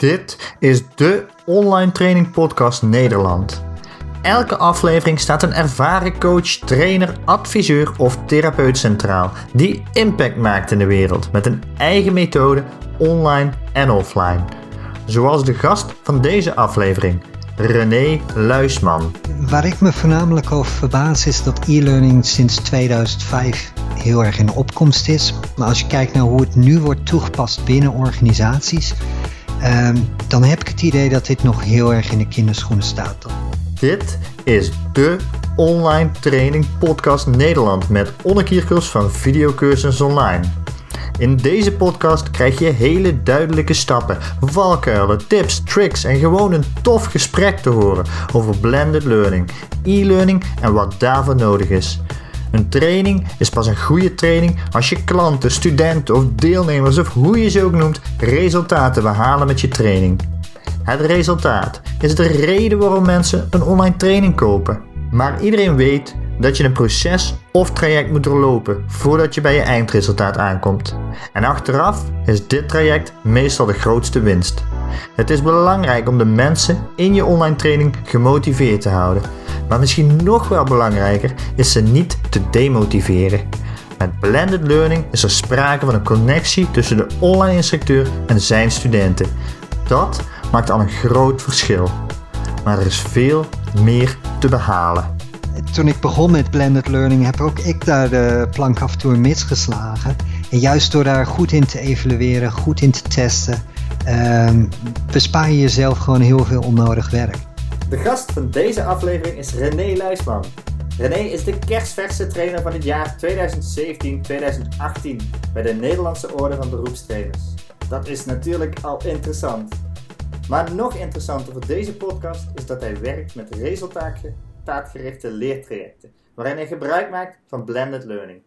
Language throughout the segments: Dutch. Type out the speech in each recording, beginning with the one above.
Dit is de online training podcast Nederland. Elke aflevering staat een ervaren coach, trainer, adviseur of therapeut centraal die impact maakt in de wereld met een eigen methode online en offline. Zoals de gast van deze aflevering, René Luisman. Waar ik me voornamelijk over verbaas is dat e-learning sinds 2005 heel erg in opkomst is. Maar als je kijkt naar hoe het nu wordt toegepast binnen organisaties, Ehm, dan heb ik het idee dat dit nog heel erg in de kinderschoenen staat. Dit is de online training podcast Nederland met Onne van Videocursus Online. In deze podcast krijg je hele duidelijke stappen, valkuilen, tips, tricks en gewoon een tof gesprek te horen over blended learning, e-learning en wat daarvoor nodig is. Een training is pas een goede training als je klanten, studenten of deelnemers of hoe je ze ook noemt, resultaten behalen met je training. Het resultaat is de reden waarom mensen een online training kopen. Maar iedereen weet dat je een proces of traject moet doorlopen voordat je bij je eindresultaat aankomt. En achteraf is dit traject meestal de grootste winst. Het is belangrijk om de mensen in je online training gemotiveerd te houden. Maar misschien nog wel belangrijker is ze niet te demotiveren. Met blended learning is er sprake van een connectie tussen de online instructeur en zijn studenten. Dat maakt al een groot verschil. Maar er is veel meer te behalen. Toen ik begon met blended learning heb ook ik daar de plank af en toe misgeslagen. En juist door daar goed in te evalueren, goed in te testen, uh, bespaar je jezelf gewoon heel veel onnodig werk. De gast van deze aflevering is René Luisman. René is de kerstverse trainer van het jaar 2017-2018 bij de Nederlandse Orde van Beroepstrainers. Dat is natuurlijk al interessant. Maar nog interessanter voor deze podcast is dat hij werkt met resultaatgerichte leertrajecten, waarin hij gebruik maakt van blended learning.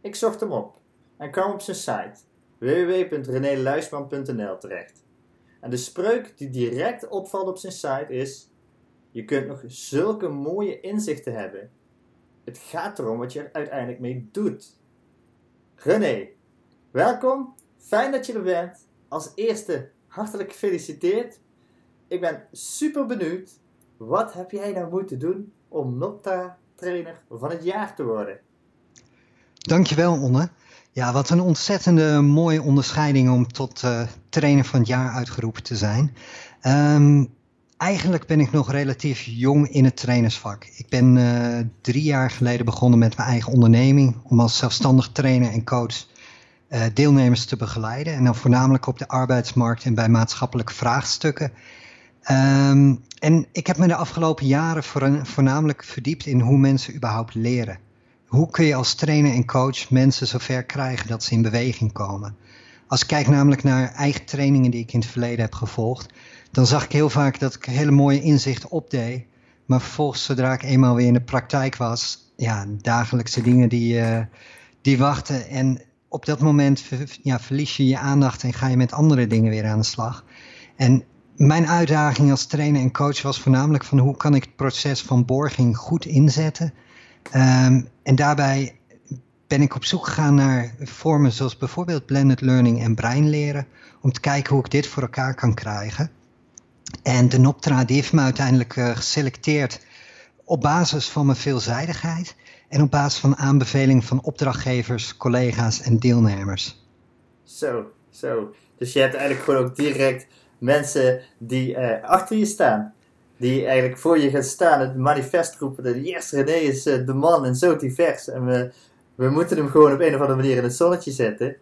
Ik zocht hem op en kwam op zijn site www.reneluisman.nl terecht. En de spreuk die direct opvalt op zijn site is: Je kunt nog zulke mooie inzichten hebben. Het gaat erom wat je er uiteindelijk mee doet. René, welkom. Fijn dat je er bent. Als eerste hartelijk gefeliciteerd. Ik ben super benieuwd. Wat heb jij nou moeten doen om Nopta trainer van het jaar te worden? Dankjewel, Onne. Ja, wat een ontzettende mooie onderscheiding om tot uh, trainer van het jaar uitgeroepen te zijn. Um, eigenlijk ben ik nog relatief jong in het trainersvak. Ik ben uh, drie jaar geleden begonnen met mijn eigen onderneming om als zelfstandig trainer en coach uh, deelnemers te begeleiden. En dan voornamelijk op de arbeidsmarkt en bij maatschappelijke vraagstukken. Um, en ik heb me de afgelopen jaren voornamelijk verdiept in hoe mensen überhaupt leren hoe kun je als trainer en coach mensen zover krijgen dat ze in beweging komen? Als ik kijk namelijk naar eigen trainingen die ik in het verleden heb gevolgd, dan zag ik heel vaak dat ik hele mooie inzichten opdeed. Maar vervolgens, zodra ik eenmaal weer in de praktijk was, ja, dagelijkse dingen die, uh, die wachten. En op dat moment ja, verlies je je aandacht en ga je met andere dingen weer aan de slag. En mijn uitdaging als trainer en coach was voornamelijk van hoe kan ik het proces van borging goed inzetten Um, en daarbij ben ik op zoek gegaan naar vormen zoals bijvoorbeeld blended learning en breinleren, om te kijken hoe ik dit voor elkaar kan krijgen. En de NOPTRA die heeft me uiteindelijk uh, geselecteerd op basis van mijn veelzijdigheid en op basis van aanbeveling van opdrachtgevers, collega's en deelnemers. Zo, zo. Dus je hebt eigenlijk gewoon ook direct mensen die uh, achter je staan die eigenlijk voor je gaat staan, het manifest roepen. Yes, René is uh, de man en zo divers. En we, we moeten hem gewoon op een of andere manier in het zonnetje zetten.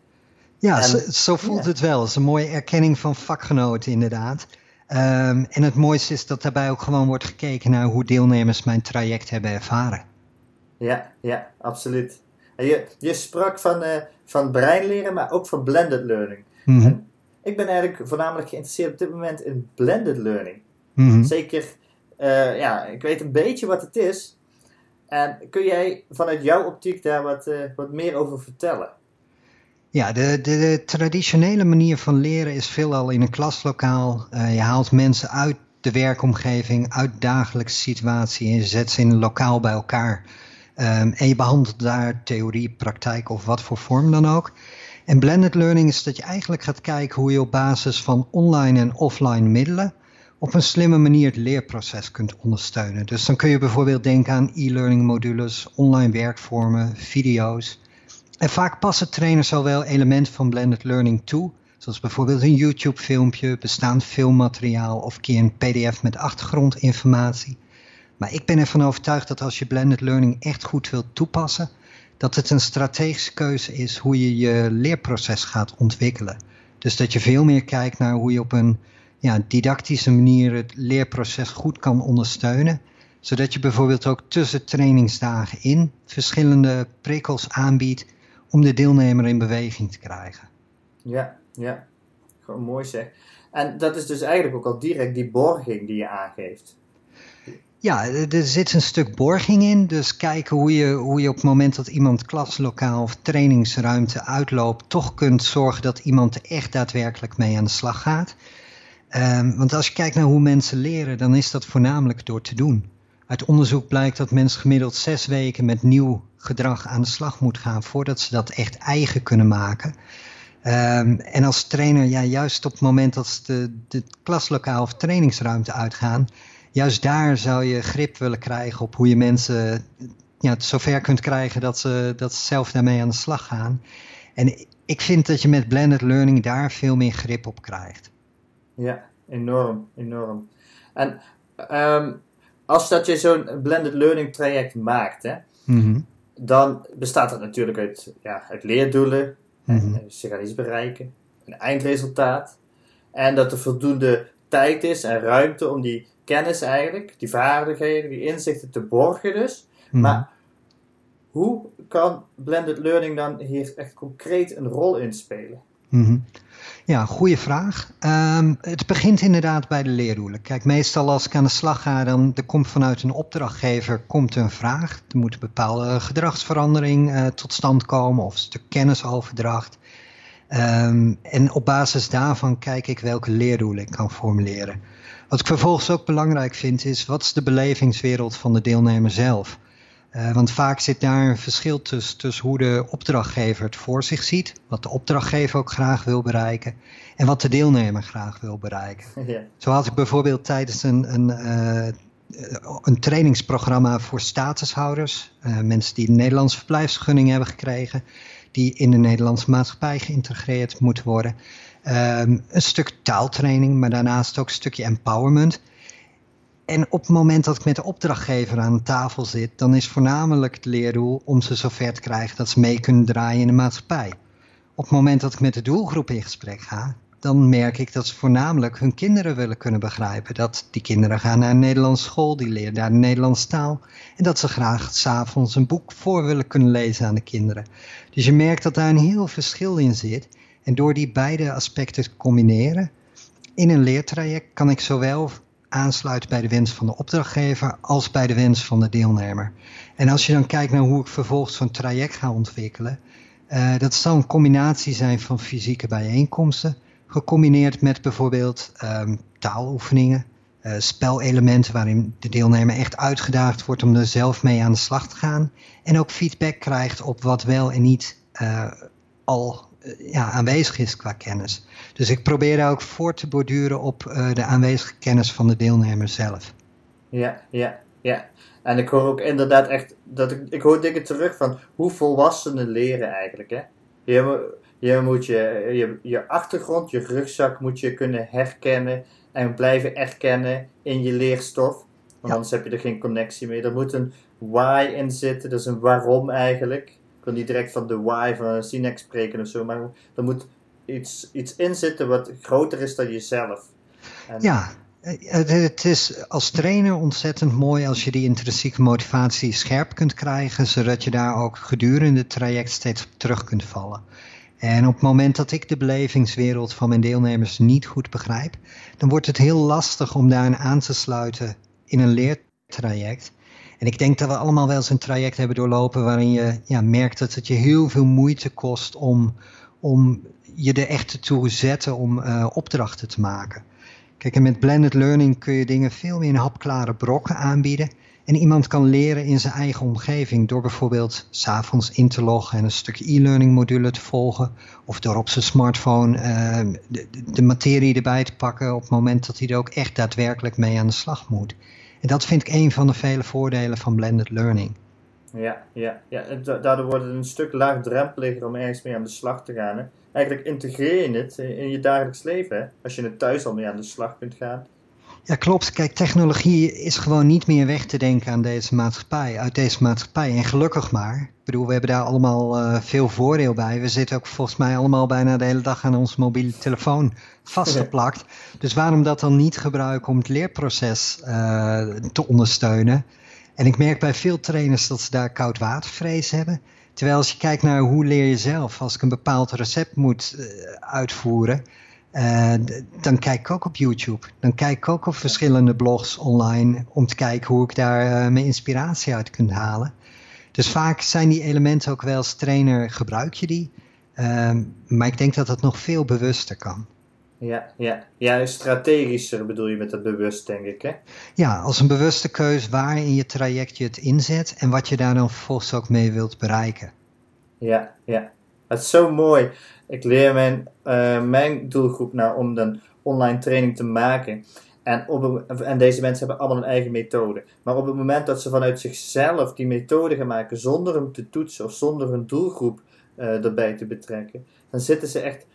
Ja, zo, zo, voelt het wel. Het is een mooie erkenning van vakgenoten inderdaad. Um, en het mooiste is dat daarbij ook gewoon wordt gekeken naar hoe deelnemers mijn traject hebben ervaren. Ja, ja, absoluut. En je, je sprak van, uh, van breinleren, maar ook van blended learning. Mm -hmm. Ik ben eigenlijk voornamelijk geïnteresseerd op dit moment in blended learning. Mhm. Zeker, uh, ja, ik weet een beetje wat het is. En kun jij vanuit jouw optiek daar wat, uh, wat meer over vertellen? Ja, de, de, traditionele manier van leren is veelal in een klaslokaal. Uh, je haalt mensen uit de werkomgeving, uit dagelijkse situatie en je zet ze in een lokaal bij elkaar. Um, en je behandelt daar theorie, praktijk of wat voor vorm dan ook. En blended learning is dat je eigenlijk gaat kijken hoe je op basis van online en offline middelen op een slimme manier het leerproces kunt ondersteunen. Dus dan kun je bijvoorbeeld denken aan e-learning modules, online werkvormen, video's. En vaak passen trainers al wel elementen van blended learning toe, zoals bijvoorbeeld een YouTube filmpje, bestaand filmmateriaal of keer een pdf met achtergrondinformatie. Maar ik ben ervan overtuigd dat als je blended learning echt goed wilt toepassen, dat het een strategische keuze is hoe je je leerproces gaat ontwikkelen. Dus dat je veel meer kijkt naar hoe je op een ja, didactische manier het leerproces goed kan ondersteunen. Zodat je bijvoorbeeld ook tussen trainingsdagen in verschillende prikkels aanbiedt om de deelnemer in beweging te krijgen. Ja, ja. Gewoon mooi zeg. En dat is dus eigenlijk ook al direct die borging die je aangeeft. Ja, er zit een stuk borging in. Dus kijken hoe je, hoe je op het moment dat iemand klaslokaal of trainingsruimte uitloopt, toch kunt zorgen dat iemand er echt daadwerkelijk mee aan de slag gaat. Um, want als je kijkt naar hoe mensen leren, dan is dat voornamelijk door te doen. Uit onderzoek blijkt dat mensen gemiddeld zes weken met nieuw gedrag aan de slag moeten gaan voordat ze dat echt eigen kunnen maken. Um, en als trainer, ja, juist op het moment dat ze de, de klaslokaal of trainingsruimte uitgaan, juist daar zou je grip willen krijgen op hoe je mensen ja, zover kunt krijgen dat ze, dat ze zelf daarmee aan de slag gaan. En ik vind dat je met blended learning daar veel meer grip op krijgt. Ja, enorm, enorm. En um, als dat je zo'n blended learning traject maakt, hè, mhm. dan bestaat het natuurlijk uit, ja, uit leerdoelen. En mm -hmm. ze gaan iets bereiken, een eindresultaat. En dat er voldoende tijd is en ruimte om die kennis eigenlijk, die vaardigheden, die inzichten te borgen dus. Mhm. Maar hoe kan blended learning dan hier echt concreet een rol in spelen? Mm ja, goede vraag. Um, het begint inderdaad bij de leerdoelen. Kijk, meestal als ik aan de slag ga, dan er komt vanuit een opdrachtgever komt een vraag. Er moet een bepaalde gedragsverandering uh, tot stand komen of een stuk kennisoverdracht. Um, en op basis daarvan kijk ik welke leerdoelen ik kan formuleren. Wat ik vervolgens ook belangrijk vind is, wat is de belevingswereld van de deelnemer zelf? Uh, want vaak zit daar een verschil tussen, tussen hoe de opdrachtgever het voor zich ziet, wat de opdrachtgever ook graag wil bereiken en wat de deelnemer graag wil bereiken. Ja. Zo had ik bijvoorbeeld tijdens een, een, uh, een trainingsprogramma voor statushouders, uh, mensen die een Nederlandse verblijfsvergunning hebben gekregen, die in de Nederlandse maatschappij geïntegreerd moeten worden. Um, een stuk taaltraining, maar daarnaast ook een stukje empowerment. En op het moment dat ik met de opdrachtgever aan tafel zit, dan is voornamelijk het leerdoel om ze zover te krijgen dat ze mee kunnen draaien in de maatschappij. Op het moment dat ik met de doelgroep in gesprek ga, dan merk ik dat ze voornamelijk hun kinderen willen kunnen begrijpen. Dat die kinderen gaan naar een Nederlandse school, die leren daar de Nederlandse taal. En dat ze graag s'avonds een boek voor willen kunnen lezen aan de kinderen. Dus je merkt dat daar een heel verschil in zit. En door die beide aspecten te combineren in een leertraject kan ik zowel aansluit bij de wens van de opdrachtgever als bij de wens van de deelnemer. En als je dan kijkt naar hoe ik vervolgens zo'n traject ga ontwikkelen, uh, dat zal een combinatie zijn van fysieke bijeenkomsten, gecombineerd met bijvoorbeeld um, taaloefeningen, uh, spelelementen waarin de deelnemer echt uitgedaagd wordt om er zelf mee aan de slag te gaan en ook feedback krijgt op wat wel en niet uh, al ja, aanwezig is qua kennis. Dus ik probeer daar ook voor te borduren op uh, de aanwezige kennis van de deelnemer zelf. Ja, ja, ja. En ik hoor ook inderdaad echt, dat ik, ik hoor dingen terug van hoe volwassenen leren eigenlijk. Hè? Je, je moet je, je, je achtergrond, je rugzak moet je kunnen herkennen en blijven erkennen in je leerstof. Want anders heb je er geen connectie mee. Er moet een why in zitten, dus een waarom eigenlijk. Wil niet direct van de why van een Sinex spreken of zo, maar er moet iets, iets in zitten wat groter is dan jezelf. En... Ja, het is als trainer ontzettend mooi als je die intrinsieke motivatie scherp kunt krijgen, zodat je daar ook gedurende het traject steeds op terug kunt vallen. En op het moment dat ik de belevingswereld van mijn deelnemers niet goed begrijp, dan wordt het heel lastig om daarin aan te sluiten in een leertraject. En ik denk dat we allemaal wel eens een traject hebben doorlopen waarin je ja, merkt dat het je heel veel moeite kost om, om je er echt toe zetten om uh, opdrachten te maken. Kijk, en met blended learning kun je dingen veel meer in hapklare brokken aanbieden. En iemand kan leren in zijn eigen omgeving door bijvoorbeeld s'avonds in te loggen en een stukje e-learning module te volgen. Of door op zijn smartphone uh, de, de, materie erbij te pakken op het moment dat hij er ook echt daadwerkelijk mee aan de slag moet. En dat vind ik een van de vele voordelen van blended learning. Ja, ja, ja. daardoor wordt het een stuk laagdrempeliger om ergens mee aan de slag te gaan. Hè? Eigenlijk integreer je het in je dagelijks leven. Hè? Als je het thuis al mee aan de slag kunt gaan. Ja, klopt. Kijk, technologie is gewoon niet meer weg te denken aan deze maatschappij, uit deze maatschappij. En gelukkig maar. Ik bedoel, we hebben daar allemaal uh, veel voordeel bij. We zitten ook volgens mij allemaal bijna de hele dag aan onze mobiele telefoon vastgeplakt. Dus waarom dat dan niet gebruiken om het leerproces uh, te ondersteunen? En ik merk bij veel trainers dat ze daar koudwatervrees hebben. Terwijl als je kijkt naar hoe leer je zelf, als ik een bepaald recept moet uh, uitvoeren, uh, dan kijk ik ook op YouTube. Dan kijk ik ook op verschillende blogs online om te kijken hoe ik daar uh, mijn inspiratie uit kan halen. Dus vaak zijn die elementen ook wel als trainer gebruik je die. Uh, maar ik denk dat dat nog veel bewuster kan. Ja, ja. ja, strategischer bedoel je met dat bewust, denk ik, hè? Ja, als een bewuste keus waar in je traject je het inzet en wat je daar dan vervolgens ook mee wilt bereiken. Ja, ja. Het is zo mooi. Ik leer mijn, uh, mijn doelgroep nou om een online training te maken. En, op, en deze mensen hebben allemaal een eigen methode. Maar op het moment dat ze vanuit zichzelf die methode gaan maken zonder hem te toetsen of zonder hun doelgroep uh, erbij te betrekken, dan zitten ze echt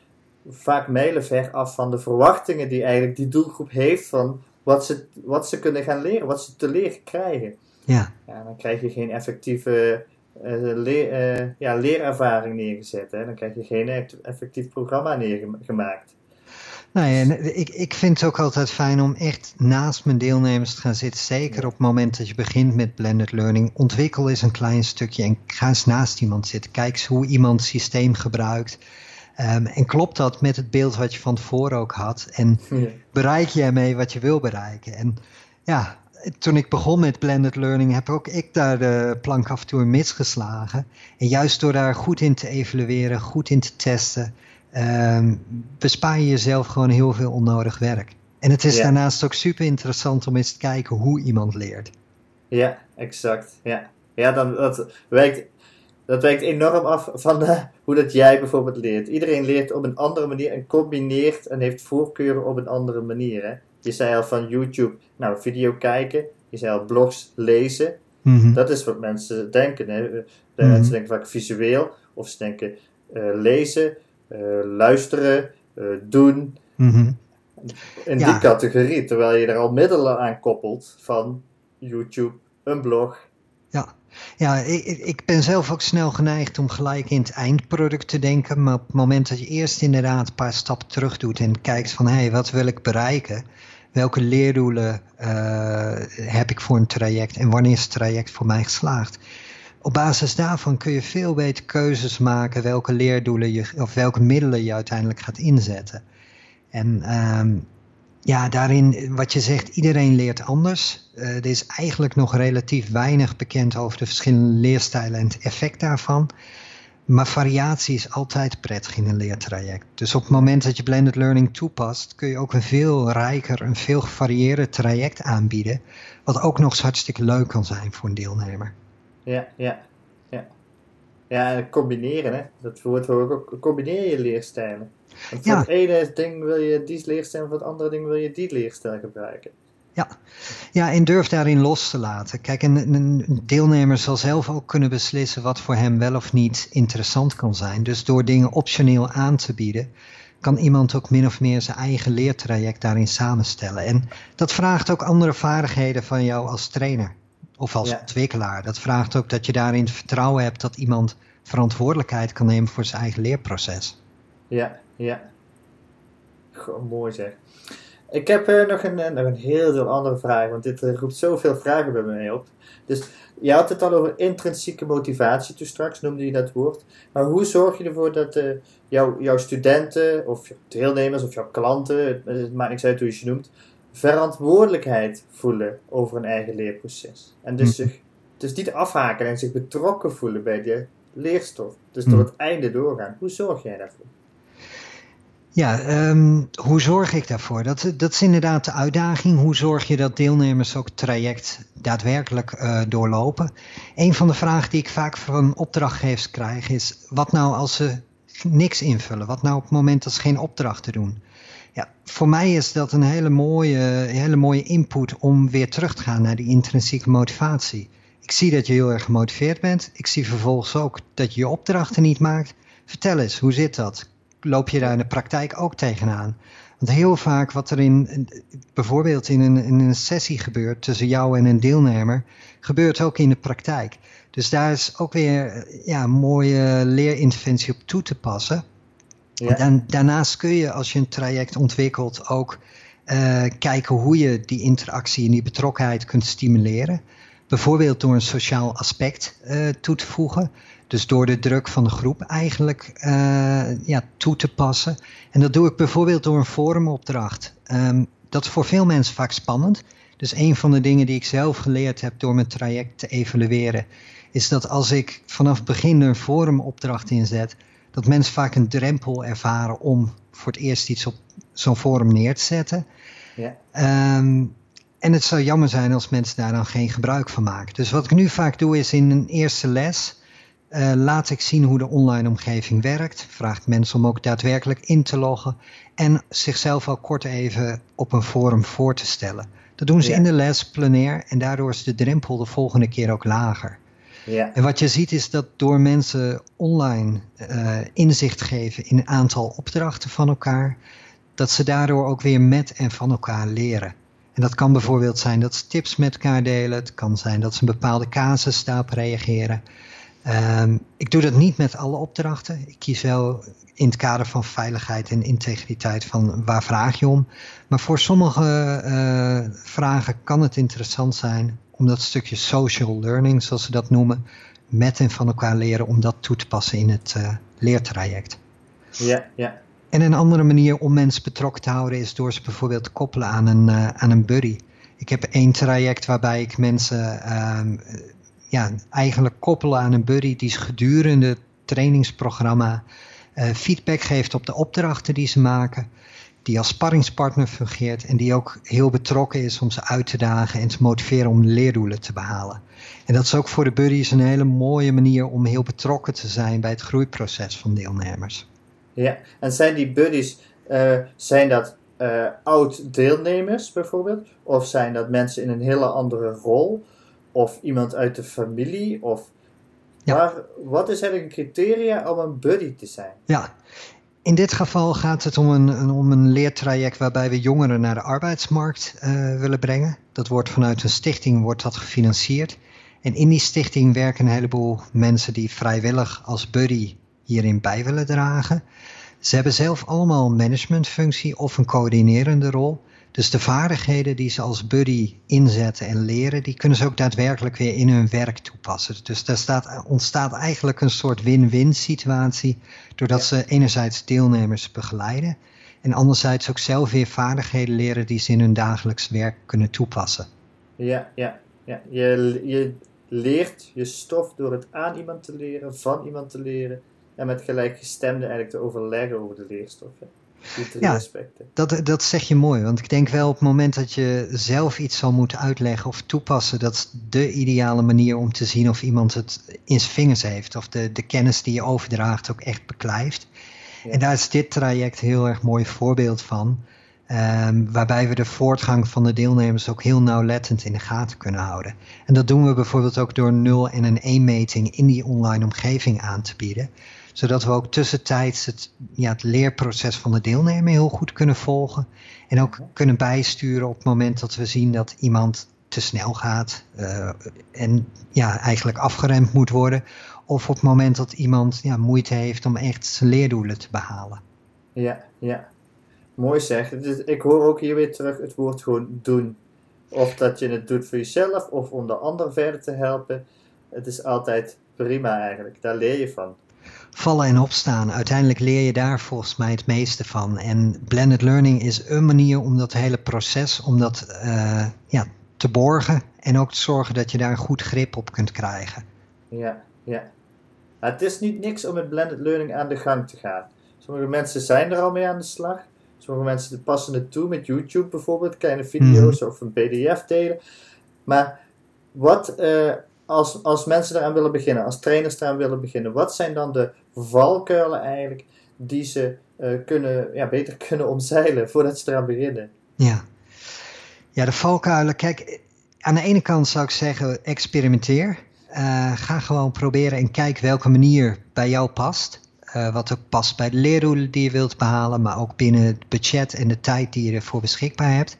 vaak mijlenver af van de verwachtingen die eigenlijk die doelgroep heeft van wat ze, wat ze kunnen gaan leren, wat ze te leren krijgen. Ja. ja dan krijg je geen effectieve leer, uh, ja, leerervaring neergezet. Hè? Dan krijg je geen effectief programma neergemaakt. Nee, en ik, ik vind het ook altijd fijn om echt naast mijn deelnemers te gaan zitten. Zeker op het moment dat je begint met blended learning. Ontwikkel eens een klein stukje en ga eens naast iemand zitten. Kijk eens hoe iemand het systeem gebruikt. Um, en klopt dat met het beeld wat je van tevoren ook had? En ja. bereik je ermee wat je wil bereiken? En ja, toen ik begon met blended learning heb ook ik daar de plank af en toe misgeslagen. En juist door daar goed in te evalueren, goed in te testen, um, bespaar je jezelf gewoon heel veel onnodig werk. En het is ja. daarnaast ook super interessant om eens te kijken hoe iemand leert. Ja, exact. Ja, ja dan, dat, werkt, dat werkt enorm af van de, hoe dat jij bijvoorbeeld leert. Iedereen leert op een andere manier en combineert en heeft voorkeuren op een andere manier. Hè? Je zei al van YouTube, nou, video kijken. Je zei al blogs lezen. Mm -hmm. Dat is wat mensen denken. Hè? De mm -hmm. Mensen denken vaak visueel, of ze denken uh, lezen, uh, luisteren, uh, doen. Mm -hmm. In ja. die categorie, terwijl je er al middelen aan koppelt van YouTube, een blog. Ja, ik, ik ben zelf ook snel geneigd om gelijk in het eindproduct te denken. Maar op het moment dat je eerst inderdaad een paar stappen terug doet en kijkt van hé, hey, wat wil ik bereiken? welke leerdoelen uh, heb ik voor een traject en wanneer is het traject voor mij geslaagd. Op basis daarvan kun je veel beter keuzes maken welke leerdoelen je, of welke middelen je uiteindelijk gaat inzetten. En um, ja, daarin, wat je zegt, iedereen leert anders. Uh, er is eigenlijk nog relatief weinig bekend over de verschillende leerstijlen en het effect daarvan. Maar variatie is altijd prettig in een leertraject. Dus op het moment dat je blended learning toepast, kun je ook een veel rijker, een veel gevarieerder traject aanbieden. Wat ook nog eens hartstikke leuk kan zijn voor een deelnemer. Ja, ja. Ja, combineren, hè. Dat woord hoor ik ook. Combineer je leerstijlen. Want voor ja. het ene ding wil je die leerstijl, voor het andere ding wil je die leerstijl gebruiken. Ja. ja, en durf daarin los te laten. Kijk, een, een, deelnemer zal zelf ook kunnen beslissen wat voor hem wel of niet interessant kan zijn. Dus door dingen optioneel aan te bieden, kan iemand ook min of meer zijn eigen leertraject daarin samenstellen. En dat vraagt ook andere vaardigheden van jou als trainer of als ja. ontwikkelaar. Dat vraagt ook dat je daarin vertrouwen hebt dat iemand verantwoordelijkheid kan nemen voor zijn eigen leerproces. Ja, ja. Goh, mooi zeg. Ik heb uh, nog, een, nog een heel veel andere vragen, want dit uh, roept zoveel vragen bij mij op. Dus je had het al over intrinsieke motivatie toen straks, noemde je dat woord. Maar hoe zorg je ervoor dat uh, jou, jouw studenten, of jouw deelnemers, of jouw klanten, het, het maakt niks uit hoe je ze noemt, verantwoordelijkheid voelen over een eigen leerproces? En dus, hm. zich, dus niet afhaken en zich betrokken voelen bij de leerstof. Dus tot hm. het einde doorgaan. Hoe zorg jij daarvoor? Ja, ehm, hoe zorg ik daarvoor? Dat, dat is inderdaad de uitdaging. Hoe zorg je dat deelnemers ook het traject daadwerkelijk uh, doorlopen? Een van de vragen die ik vaak van opdrachtgevers krijg is: wat nou als ze niks invullen? Wat nou op het moment dat ze geen opdrachten doen? Ja, voor mij is dat een hele mooie, hele mooie input om weer terug te gaan naar die intrinsieke motivatie. Ik zie dat je heel erg gemotiveerd bent. Ik zie vervolgens ook dat je je opdrachten niet maakt. Vertel eens, hoe zit dat? Loop je daar in de praktijk ook tegenaan? Want heel vaak wat er in, bijvoorbeeld in een, in een sessie gebeurt tussen jou en een deelnemer, gebeurt ook in de praktijk. Dus daar is ook weer ja, een mooie leerinterventie op toe te passen. Ja. daarnaast kun je als je een traject ontwikkelt ook uh, kijken hoe je die interactie en die betrokkenheid kunt stimuleren. Bijvoorbeeld door een sociaal aspect uh, toe te voegen. Dus door de druk van de groep eigenlijk uh, ja, toe te passen. En dat doe ik bijvoorbeeld door een forumopdracht. Um, dat is voor veel mensen vaak spannend. Dus een van de dingen die ik zelf geleerd heb door mijn traject te evalueren, is dat als ik vanaf het begin een forumopdracht inzet, dat mensen vaak een drempel ervaren om voor het eerst iets op zo'n forum neer te zetten. Ja. Um, en het zou jammer zijn als mensen daar dan geen gebruik van maken. Dus wat ik nu vaak doe is in een eerste les uh, laat ik zien hoe de online omgeving werkt. Vraag mensen om ook daadwerkelijk in te loggen. En zichzelf al kort even op een forum voor te stellen. Dat doen ze in de les plenair en daardoor is de drempel de volgende keer ook lager. Ja. En wat je ziet is dat door mensen online uh, inzicht geven in een aantal opdrachten van elkaar, dat ze daardoor ook weer met en van elkaar leren. En dat kan bijvoorbeeld zijn dat ze tips met elkaar delen. Het kan zijn dat ze een bepaalde casus daarop reageren. Um, ik doe dat niet met alle opdrachten. Ik kies wel in het kader van veiligheid en integriteit van waar vraag je om. Maar voor sommige uh, vragen kan het interessant zijn om dat stukje social learning, zoals ze dat noemen, met en van elkaar leren, om dat toe te passen in het uh, leertraject. Ja, ja. En een andere manier om mensen betrokken te houden is door ze bijvoorbeeld te koppelen aan een, uh, aan een buddy. Ik heb één traject waarbij ik mensen uh, ja, eigenlijk koppelen aan een buddy die gedurende het trainingsprogramma uh, feedback geeft op de opdrachten die ze maken. Die als sparringspartner fungeert en die ook heel betrokken is om ze uit te dagen en te motiveren om leerdoelen te behalen. En dat is ook voor de buddies een hele mooie manier om heel betrokken te zijn bij het groeiproces van deelnemers. Ja, en zijn die buddies, uh, zijn dat uh, oud-deelnemers bijvoorbeeld? Of zijn dat mensen in een hele andere rol? Of iemand uit de familie? Of ja. waar, wat is eigenlijk een criteria om een buddy te zijn? Ja, in dit geval gaat het om een, om een leertraject waarbij we jongeren naar de arbeidsmarkt uh, willen brengen. Dat wordt vanuit een stichting wordt dat gefinancierd. En in die stichting werken een heleboel mensen die vrijwillig als buddy hierin bij willen dragen. Ze hebben zelf allemaal een managementfunctie of een coördinerende rol. Dus de vaardigheden die ze als buddy inzetten en leren, die kunnen ze ook daadwerkelijk weer in hun werk toepassen. Dus daar staat, ontstaat eigenlijk een soort win-win situatie, doordat ze enerzijds deelnemers begeleiden en anderzijds ook zelf weer vaardigheden leren die ze in hun dagelijks werk kunnen toepassen. Ja, ja, ja. Je, je leert je stof door het aan iemand te leren, van iemand te leren en met gelijkgestemden eigenlijk te overleggen over de leerstoffen. Ja, aspecten. Dat, dat zeg je mooi, want ik denk wel op het moment dat je zelf iets zal moeten uitleggen of toepassen, dat is de ideale manier om te zien of iemand het in zijn vingers heeft, of de, de kennis die je overdraagt ook echt beklijft. En daar is dit traject heel erg mooi voorbeeld van. Um, waarbij we de voortgang van de deelnemers ook heel nauwlettend in de gaten kunnen houden. En dat doen we bijvoorbeeld ook door 0 en een 1 meting in die online omgeving aan te bieden zodat we ook tussentijds het, ja, het leerproces van de deelnemer heel goed kunnen volgen. En ook kunnen bijsturen op het moment dat we zien dat iemand te snel gaat uh, en ja, eigenlijk afgeremd moet worden. Of op het moment dat iemand ja, moeite heeft om echt zijn leerdoelen te behalen. Ja, ja. Mooi zeg. Ik hoor ook hier weer terug het woord gewoon doen. Of dat je het doet voor jezelf of om de ander verder te helpen. Het is altijd prima eigenlijk. Daar leer je van vallen en opstaan. Uiteindelijk leer je daar volgens mij het meeste van. En blended learning is een manier om dat hele proces om dat, uh, ja, te borgen. En ook te zorgen dat je daar een goed grip op kunt krijgen. Ja, ja. Het is niet niks om met blended learning aan de gang te gaan. Sommige mensen zijn er al mee aan de slag. Sommige mensen passen het toe met YouTube bijvoorbeeld, kleine video's of een PDF delen. Maar wat, uh, als, als mensen eraan willen beginnen, als trainers eraan willen beginnen, wat zijn dan de valkuilen eigenlijk die ze uh, kunnen, ja, beter kunnen omzeilen voordat ze eraan beginnen? Ja. ja, de valkuilen. Kijk, aan de ene kant zou ik zeggen, experimenteer. Uh, ga gewoon proberen en kijk welke manier bij jou past. Uh, wat ook past bij de leerdoelen die je wilt behalen, maar ook binnen het budget en de tijd die je ervoor beschikbaar hebt.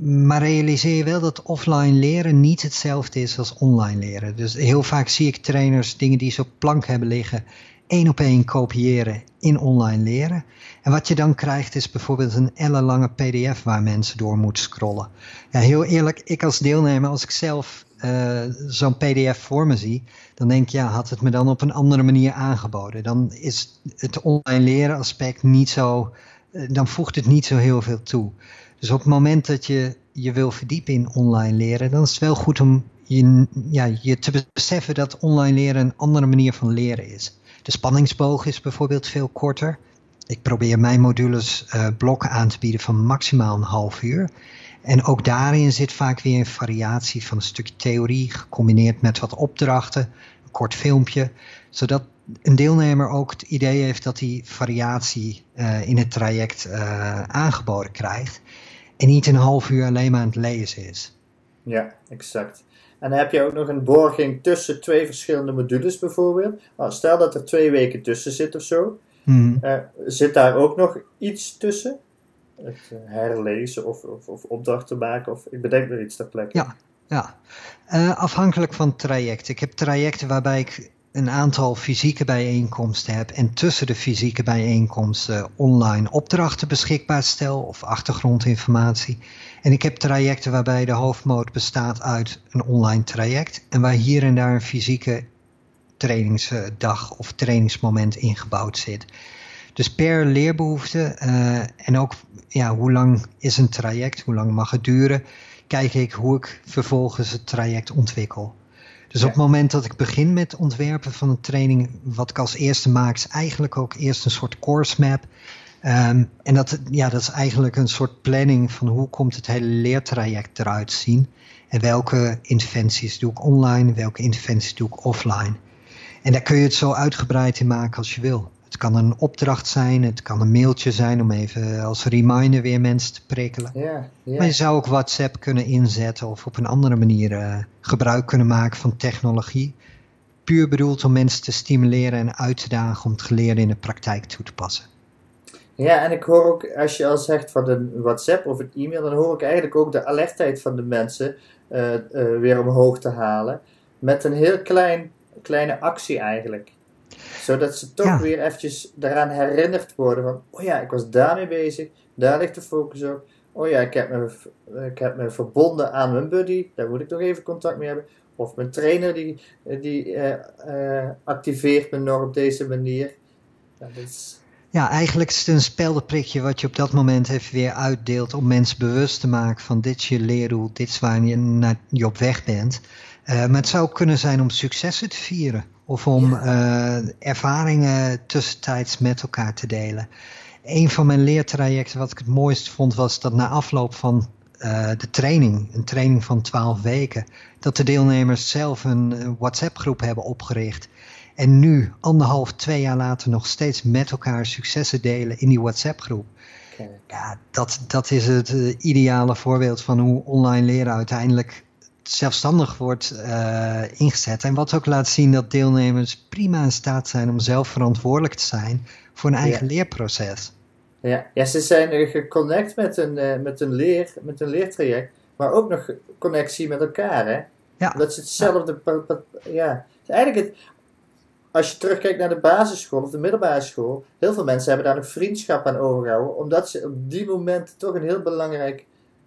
Maar realiseer je wel dat offline leren niet hetzelfde is als online leren. Dus heel vaak zie ik trainers dingen die ze op plank hebben liggen, één op één kopiëren in online leren. En wat je dan krijgt is bijvoorbeeld een ellenlange pdf waar mensen door moeten scrollen. Ja, heel eerlijk, ik als deelnemer, als ik zelf uh, zo'n pdf voor me zie, dan denk ik, ja, had het me dan op een andere manier aangeboden. Dan is het online leren aspect niet zo, uh, dan voegt het niet zo heel veel toe. Dus op het moment dat je je wil verdiepen in online leren, dan is het wel goed om je, ja, je te beseffen dat online leren een andere manier van leren is. De spanningsboog is bijvoorbeeld veel korter. Ik probeer mijn modules uh, blokken aan te bieden van maximaal een half uur. En ook daarin zit vaak weer een variatie van een stukje theorie gecombineerd met wat opdrachten, een kort filmpje, zodat een deelnemer ook het idee heeft dat hij variatie uh, in het traject uh, aangeboden krijgt en niet een half uur alleen maar aan het lezen is. Ja, exact. En dan heb je ook nog een borging tussen twee verschillende modules bijvoorbeeld. Nou, stel dat er twee weken tussen zit of zo. Hmm. Uh, zit daar ook nog iets tussen? Het uh, herlezen of, of, of, opdrachten maken? Of, ik bedenk er iets ter plekke. Ja, ja. Uh, afhankelijk van het traject. Ik heb trajecten waarbij ik een aantal fysieke bijeenkomsten heb en tussen de fysieke bijeenkomsten online opdrachten beschikbaar stel of achtergrondinformatie. En ik heb trajecten waarbij de hoofdmoot bestaat uit een online traject en waar hier en daar een fysieke trainingsdag of trainingsmoment ingebouwd zit. Dus per leerbehoefte uh, en ook ja, hoe lang is een traject, hoe lang mag het duren, kijk ik hoe ik vervolgens het traject ontwikkel. Dus op het moment dat ik begin met ontwerpen van een training, wat ik als eerste maak, is eigenlijk ook eerst een soort course map. Um, en dat, ja, dat is eigenlijk een soort planning van hoe komt het hele leertraject eruit zien. En welke interventies doe ik online, welke interventies doe ik offline. En daar kun je het zo uitgebreid in maken als je wil. Het kan een opdracht zijn, het kan een mailtje zijn om even als reminder weer mensen te prikkelen. Ja, ja. Maar je zou ook WhatsApp kunnen inzetten of op een andere manier uh, gebruik kunnen maken van technologie. Puur bedoeld om mensen te stimuleren en uit te dagen om het geleerde in de praktijk toe te passen. Ja, en ik hoor ook, als je al zegt van een WhatsApp of een e-mail, dan hoor ik eigenlijk ook de alertheid van de mensen uh, uh, weer omhoog te halen. Met een heel klein, kleine actie eigenlijk zodat ze toch ja. weer eventjes daaraan herinnerd worden van, oh ja, ik was daarmee bezig, daar ligt de focus op. Oh ja, ik heb me, ik heb me verbonden aan mijn buddy, daar moet ik nog even contact mee hebben. Of mijn trainer die, die uh, uh, activeert me nog op deze manier. Ja, is... ja, eigenlijk is het een speldenprikje wat je op dat moment even weer uitdeelt om mensen bewust te maken van dit is je leerdoel, dit is waar je, naar, je op weg bent. Uh, maar het zou kunnen zijn om successen te vieren of om ja. uh, ervaringen tussentijds met elkaar te delen. Een van mijn leertrajecten, wat ik het mooist vond, was dat na afloop van uh, de training, een training van 12 weken, dat de deelnemers zelf een WhatsApp-groep hebben opgericht. En nu, anderhalf, twee jaar later, nog steeds met elkaar successen delen in die WhatsApp-groep. Ja, dat, dat is het uh, ideale voorbeeld van hoe online leren uiteindelijk zelfstandig wordt uh, ingezet. En wat ook laat zien dat deelnemers prima in staat zijn om zelf verantwoordelijk te zijn voor een eigen ja. leerproces. Ja. ja, ze zijn geconnect met een, uh, met, een leer, met een leertraject, maar ook nog connectie met elkaar. Hè? Ja. Dat is hetzelfde. Ja. ja. Eigenlijk het, als je terugkijkt naar de basisschool of de middelbare school, heel veel mensen hebben daar nog vriendschap aan overgehouden, omdat ze op die moment toch een heel belangrijk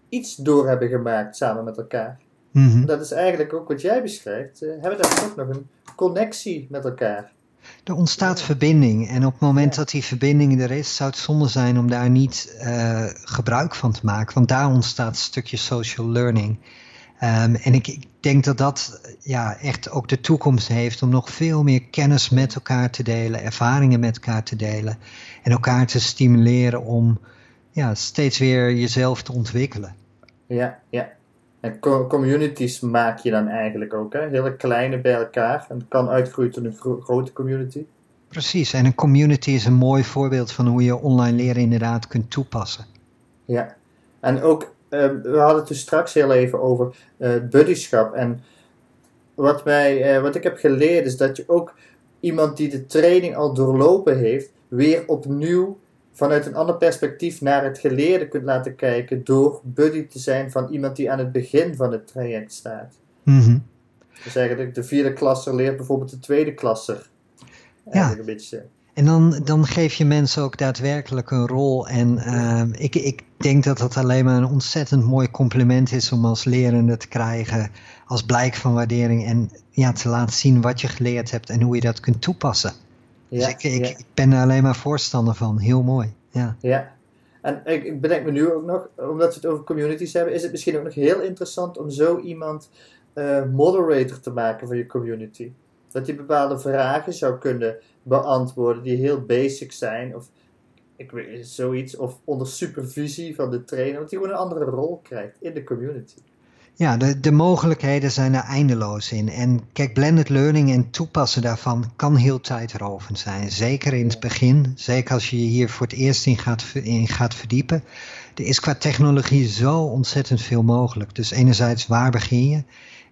iets door hebben gemaakt samen met elkaar. Mm -hmm. Dat is eigenlijk ook wat jij beschrijft. Uh, hebben daar toch nog een connectie met elkaar. Er ontstaat ja. verbinding en op het moment ja. dat die verbinding er is, zou het zonde zijn om daar niet uh, gebruik van te maken, want daar ontstaat een stukje social learning. Ehm, en ik, ik, denk dat dat ja, echt ook de toekomst heeft om nog veel meer kennis met elkaar te delen, ervaringen met elkaar te delen en elkaar te stimuleren om ja, steeds weer jezelf te ontwikkelen. Ja, ja. En communities maak je dan eigenlijk ook, hè? hele kleine bij elkaar en kan uitgroeien tot een grote community. Precies, en een community is een mooi voorbeeld van hoe je online leren inderdaad kunt toepassen. Ja, en ook, ehm, we hadden het dus straks heel even over uh, buddyschap. En wat, mij, uh, wat ik heb geleerd is dat je ook iemand die de training al doorlopen heeft, weer opnieuw vanuit een ander perspectief naar het geleerde kunt laten kijken door buddy te zijn van iemand die aan het begin van het traject staat. Mm Dus eigenlijk de vierde klasser leert bijvoorbeeld de tweede klasser. Ja. Een beetje. En dan, dan geef je mensen ook daadwerkelijk een rol. En uh, ik, ik denk dat dat alleen maar een ontzettend mooi compliment is om als lerende te krijgen. Als blijk van waardering. En ja, te laten zien wat je geleerd hebt en hoe je dat kunt toepassen. Dus ja, ik, ik, ik, ben er alleen maar voorstander van. Heel mooi. Ja. ja. En ik, ik bedenk me nu ook nog, omdat we het over communities hebben, is het misschien ook nog heel interessant om zo iemand uh, moderator te maken voor je community. Dat hij bepaalde vragen zou kunnen beantwoorden die heel basic zijn. Of ik weet zoiets. Of onder supervisie van de trainer. Dat hij gewoon een andere rol krijgt in de community. Ja, de, de mogelijkheden zijn er eindeloos in. En kijk, blended learning en toepassen daarvan kan heel tijdrovend zijn. Zeker in het begin, zeker als je je hier voor het eerst in gaat, in gaat verdiepen. Er is qua technologie zo ontzettend veel mogelijk. Dus enerzijds, waar begin je?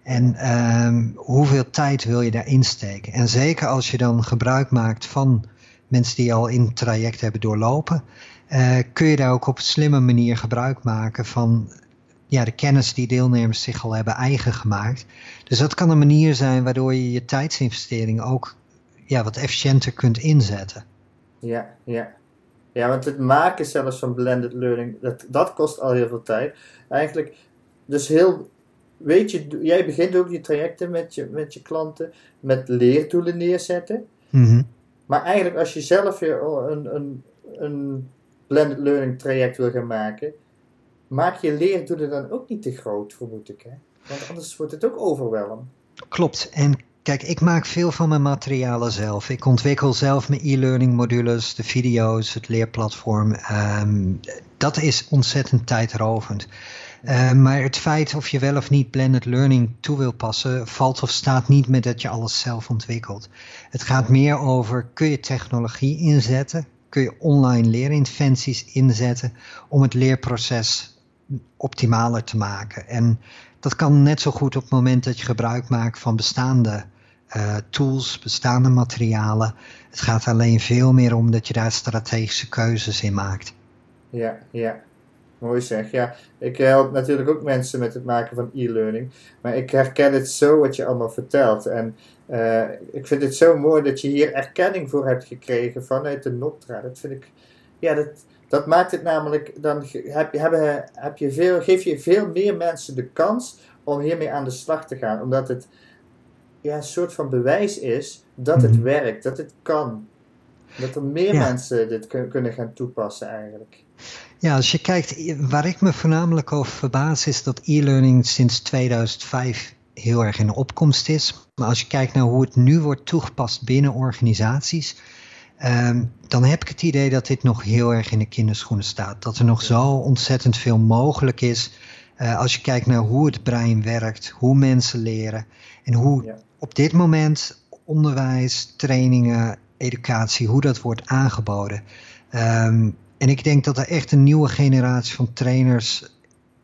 En um, hoeveel tijd wil je daarin steken? En zeker als je dan gebruik maakt van mensen die al in het traject hebben doorlopen, uh, kun je daar ook op een slimme manier gebruik maken van ja, de kennis die deelnemers zich al hebben eigen gemaakt. Dus dat kan een manier zijn waardoor je je tijdsinvestering ook ja, wat efficiënter kunt inzetten. Ja, ja. Ja, want het maken zelfs van blended learning, dat, dat kost al heel veel tijd. Eigenlijk, dus heel weet je, jij begint ook je trajecten met je, met je klanten met leerdoelen neerzetten. Mhm. Maar eigenlijk als je zelf weer een, een, een blended learning traject wil gaan maken, maak je leerdoelen dan ook niet te groot, vermoed ik. Hè? Want anders wordt het ook overweldigend. Klopt. En kijk, ik maak veel van mijn materialen zelf. Ik ontwikkel zelf mijn e-learning modules, de video's, het leerplatform. Ehm, dat is ontzettend tijdrovend. Uh, maar het feit of je wel of niet blended learning toe wil passen, valt of staat niet met dat je alles zelf ontwikkelt. Het gaat meer over, kun je technologie inzetten? Kun je online leerinterventies inzetten om het leerproces optimaler te maken? En dat kan net zo goed op het moment dat je gebruik maakt van bestaande uh, tools, bestaande materialen. Het gaat alleen veel meer om dat je daar strategische keuzes in maakt. Ja, ja. Mooi zeg. Ja, ik help natuurlijk ook mensen met het maken van e-learning. Maar ik herken het zo wat je allemaal vertelt. En uh, ik vind het zo mooi dat je hier erkenning voor hebt gekregen vanuit de NOPTRA. Dat vind ik, ja, dat, dat maakt het namelijk, dan heb je, heb, heb je veel, geef je veel meer mensen de kans om hiermee aan de slag te gaan. Omdat het ja, een soort van bewijs is dat het mhm. werkt, dat het kan. Dat er meer mensen dit kunnen gaan toepassen eigenlijk. Ja, als je kijkt, waar ik me voornamelijk over verbaas is dat e-learning sinds 2005 heel erg in opkomst is. Maar als je kijkt naar hoe het nu wordt toegepast binnen organisaties, um, dan heb ik het idee dat dit nog heel erg in de kinderschoenen staat. Dat er nog zo ontzettend veel mogelijk is uh, als je kijkt naar hoe het brein werkt, hoe mensen leren en hoe op dit moment onderwijs, trainingen, educatie, hoe dat wordt aangeboden. Um, en ik denk dat er echt een nieuwe generatie van trainers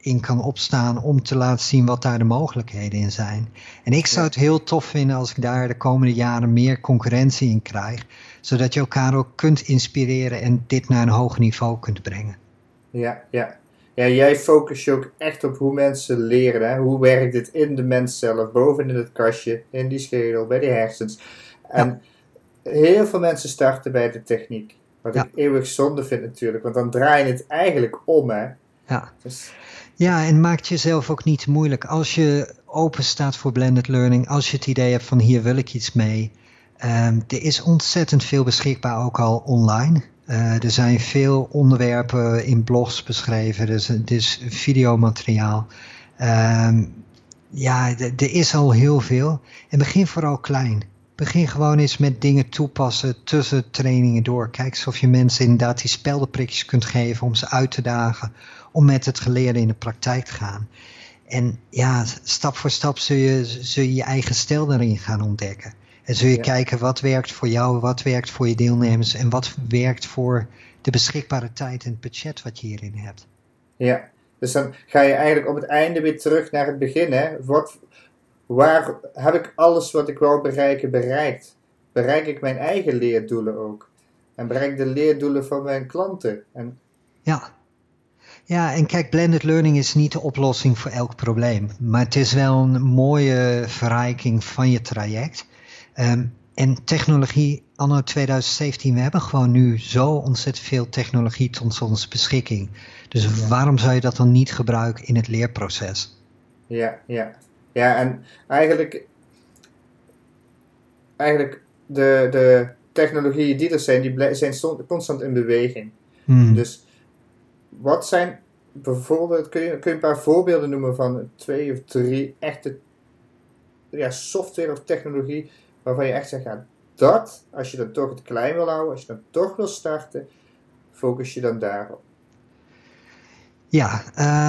in kan opstaan om te laten zien wat daar de mogelijkheden in zijn. En ik zou het heel tof vinden als ik daar de komende jaren meer concurrentie in krijg, zodat je elkaar ook kunt inspireren en dit naar een hoger niveau kunt brengen. Ja, ja. Ja, jij focust je ook echt op hoe mensen leren. Hè? Hoe werkt dit in de mens zelf, boven in het kastje, in die schedel, bij de hersens. En heel veel mensen starten bij de techniek. Wat ik eeuwig zonde vind natuurlijk, want dan draai je het eigenlijk om, hè. Ja. Dus... Ja, en maakt jezelf ook niet moeilijk. Als je open staat voor blended learning, als je het idee hebt van hier wil ik iets mee. Um, er is ontzettend veel beschikbaar ook al online. Uh, er zijn veel onderwerpen in blogs beschreven, dus, dus videomateriaal. Um, ja, er is al heel veel. En begin vooral klein. Begin gewoon eens met dingen toepassen tussen trainingen door. Kijk of je mensen inderdaad die speldenprikjes kunt geven om ze uit te dagen. Om met het geleerde in de praktijk te gaan. En ja, stap voor stap zul je zul je, je eigen stijl daarin gaan ontdekken. En zul je kijken wat werkt voor jou, wat werkt voor je deelnemers en wat werkt voor de beschikbare tijd en het budget wat je hierin hebt. Ja, dus dan ga je eigenlijk op het einde weer terug naar het begin. Hè? Wat, waar heb ik alles wat ik wou bereiken bereikt? Bereik ik mijn eigen leerdoelen ook? En bereik de leerdoelen van mijn klanten? En... Ja. Ja, en kijk, blended learning is niet de oplossing voor elk probleem. Maar het is wel een mooie verrijking van je traject. Ehm, en technologie, anno 2017, we hebben gewoon nu zo ontzettend veel technologie tot onze beschikking. Dus waarom zou je dat dan niet gebruiken in het leerproces? Ja, ja. Ja, en eigenlijk, eigenlijk de, de technologieën die er zijn, die zijn constant in beweging. Hmm. Dus wat zijn bijvoorbeeld, kun je, kun je een paar voorbeelden noemen van twee of drie echte ja, software of technologie waarvan je echt zegt, ja, dat, als je dan toch het klein wil houden, als je dan toch wil starten, focus je dan daarop. Ja,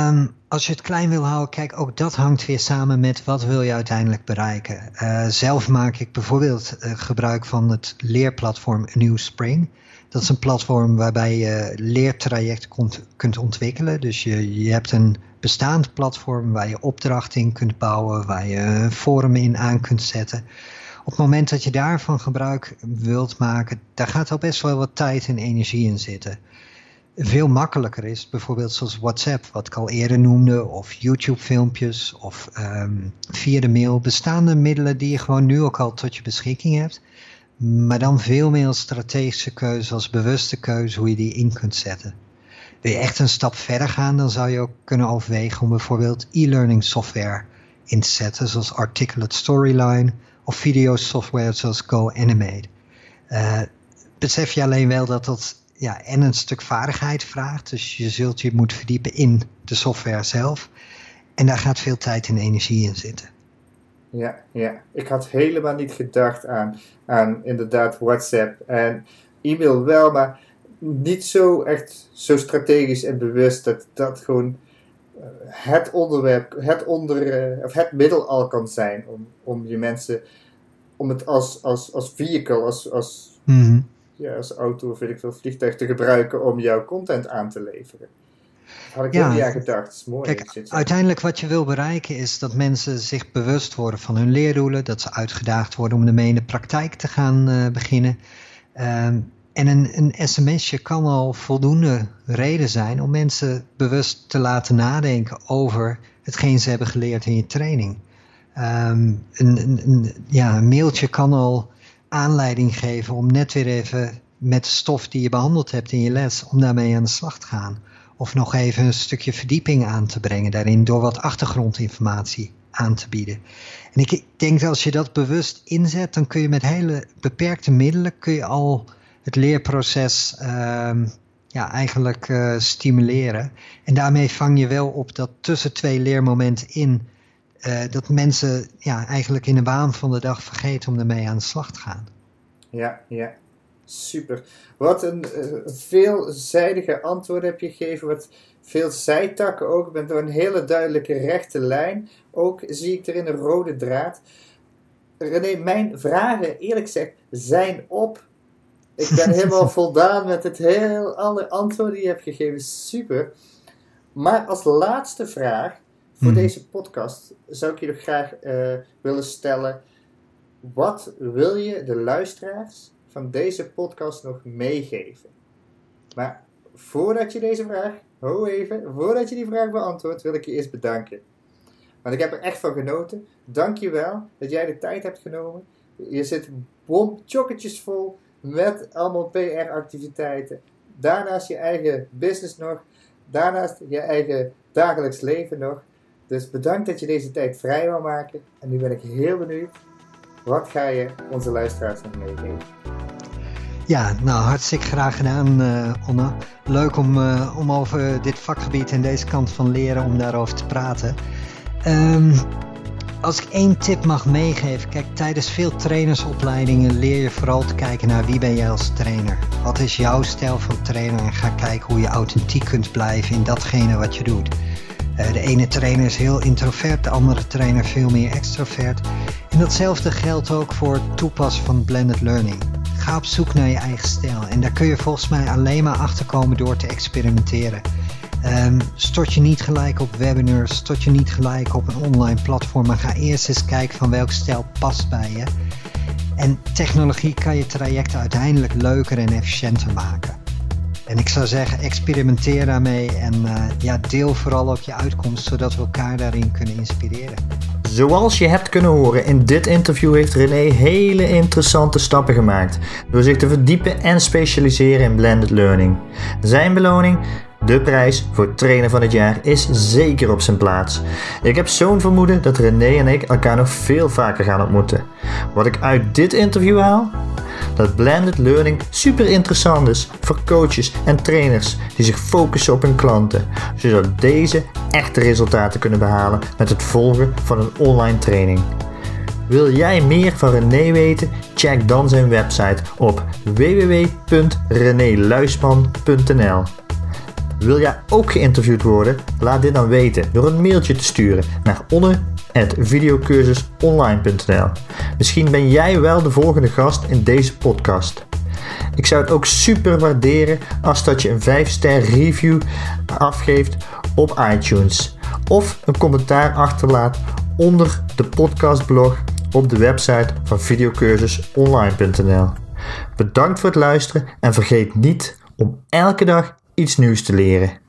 um, als je het klein wil houden, kijk, ook dat hangt weer samen met wat wil je uiteindelijk bereiken. Uh, zelf maak ik bijvoorbeeld uh, gebruik van het leerplatform New Spring. Dat is een platform waarbij je leertraject kunt, kunt ontwikkelen. Dus je, je hebt een bestaand platform waar je opdrachten in kunt bouwen, waar je forum in aan kunt zetten. Op het moment dat je daarvan gebruik wilt maken, daar gaat al best wel wat tijd en energie in zitten veel makkelijker is, bijvoorbeeld zoals WhatsApp, wat ik al eerder noemde, of YouTube-filmpjes, of um, via de mail, bestaande middelen die je gewoon nu ook al tot je beschikking hebt, maar dan veel meer strategische keuze als bewuste keuze hoe je die in kunt zetten. Wil je echt een stap verder gaan, dan zou je ook kunnen overwegen om bijvoorbeeld e-learning software in te zetten, zoals Articulate Storyline of videosoftware zoals GoAnimate. Uh, besef je alleen wel dat dat ja, en een stuk vaardigheid vraagt. Dus je zult je moeten verdiepen in de software zelf. En daar gaat veel tijd en energie in zitten. Ja, ja. ik had helemaal niet gedacht aan, aan inderdaad WhatsApp en e-mail wel, maar niet zo echt zo strategisch en bewust dat dat gewoon eh, het onderwerp, het, onder, eh, of het middel al kan zijn om, om je mensen, om het als, als, als vehicle, als, als mhm ja, als auto of weet ik veel, vliegtuig te gebruiken om jouw content aan te leveren. Had ik ja, niet aan gedacht. is mooi. Kijk, uiteindelijk wat je wil bereiken is dat mensen zich bewust worden van hun leerdoelen. Dat ze uitgedaagd worden om ermee in de praktijk te gaan uh, beginnen. Ehm, en een, een sms'je kan al voldoende reden zijn om mensen bewust te laten nadenken over hetgeen ze hebben geleerd in je training. Um, een, een, ja, een mailtje kan al aanleiding geven om net weer even met de stof die je behandeld hebt in je les, om daarmee aan de slag te gaan. Of nog even een stukje verdieping aan te brengen daarin door wat achtergrondinformatie aan te bieden. En ik denk dat als je dat bewust inzet, dan kun je met hele beperkte middelen kun je al het leerproces uh, ja, eigenlijk uh, stimuleren. En daarmee vang je wel op dat tussen twee leermomenten in uh, dat mensen ja, eigenlijk in de waan van de dag vergeten om ermee aan de slag te gaan. Ja, ja. Super. Wat een uh, veelzijdige antwoord heb je gegeven. Wat veel zijtakken ook. Met een hele duidelijke rechte lijn. Ook zie ik erin een rode draad. René, mijn vragen, eerlijk gezegd, zijn op. Ik ben helemaal voldaan met het heel alle antwoorden die je hebt gegeven. Super. Maar als laatste vraag voor mhm. deze podcast zou ik je graag uh, willen stellen. Wat wil je de luisteraars van deze podcast nog meegeven? Maar voordat je deze vraag, ho even, voordat je die vraag beantwoordt, wil ik je eerst bedanken. Want ik heb er echt van genoten. Dank je wel dat jij de tijd hebt genomen. Je zit bom vol met allemaal PR-activiteiten. Daarnaast je eigen business nog. Daarnaast je eigen dagelijks leven nog. Dus bedankt dat je deze tijd vrij wil maken. En nu ben ik heel benieuwd. Wat ga je onze luisteraars nog meegeven? Ja, nou hartstikke graag gedaan, uh. Leuk om, uh, om over dit vakgebied en deze kant van leren, om daarover te praten. Um, als ik één tip mag meegeven, kijk, tijdens veel trainersopleidingen leer je vooral te kijken naar wie ben jij als trainer. Wat is jouw stijl van trainer en ga kijken hoe je authentiek kunt blijven in datgene wat je doet. Eh, de ene trainer is heel introvert, de andere trainer veel meer extrovert. En datzelfde geldt ook voor het toepassen van blended learning. Ga op zoek naar je eigen stijl en daar kun je volgens mij alleen maar achter komen door te experimenteren. Um, stort je niet gelijk op webinars, stort je niet gelijk op een online platform, maar ga eerst eens kijken van welk stijl past bij je. En technologie kan je trajecten uiteindelijk leuker en efficiënter maken. En ik zou zeggen, experimenteer daarmee en uh, ja, deel vooral ook je uitkomst, zodat we elkaar daarin kunnen inspireren. Zoals je hebt kunnen horen, in dit interview heeft René hele interessante stappen gemaakt door zich te verdiepen en specialiseren in blended learning. Zijn beloning de prijs voor trainer van het jaar is zeker op zijn plaats. Ik heb zo'n vermoeden dat René en ik elkaar nog veel vaker gaan ontmoeten. Wat ik uit dit interview haal? Dat blended learning super interessant is voor coaches en trainers die zich focussen op hun klanten, zodat deze echte resultaten kunnen behalen met het volgen van een online training. Wil jij meer van René weten? Check dan zijn website op www.reneluisman.nl. Wil jij ook geïnterviewd worden? Laat dit dan weten door een mailtje te sturen naar onne.videocursusonline.nl Misschien ben jij wel de volgende gast in deze podcast. Ik zou het ook super waarderen als dat je een 5 ster review afgeeft op iTunes of een commentaar achterlaat onder de podcastblog op de website van videocursusonline.nl. Bedankt voor het luisteren en vergeet niet om elke dag iets nieuws te leren.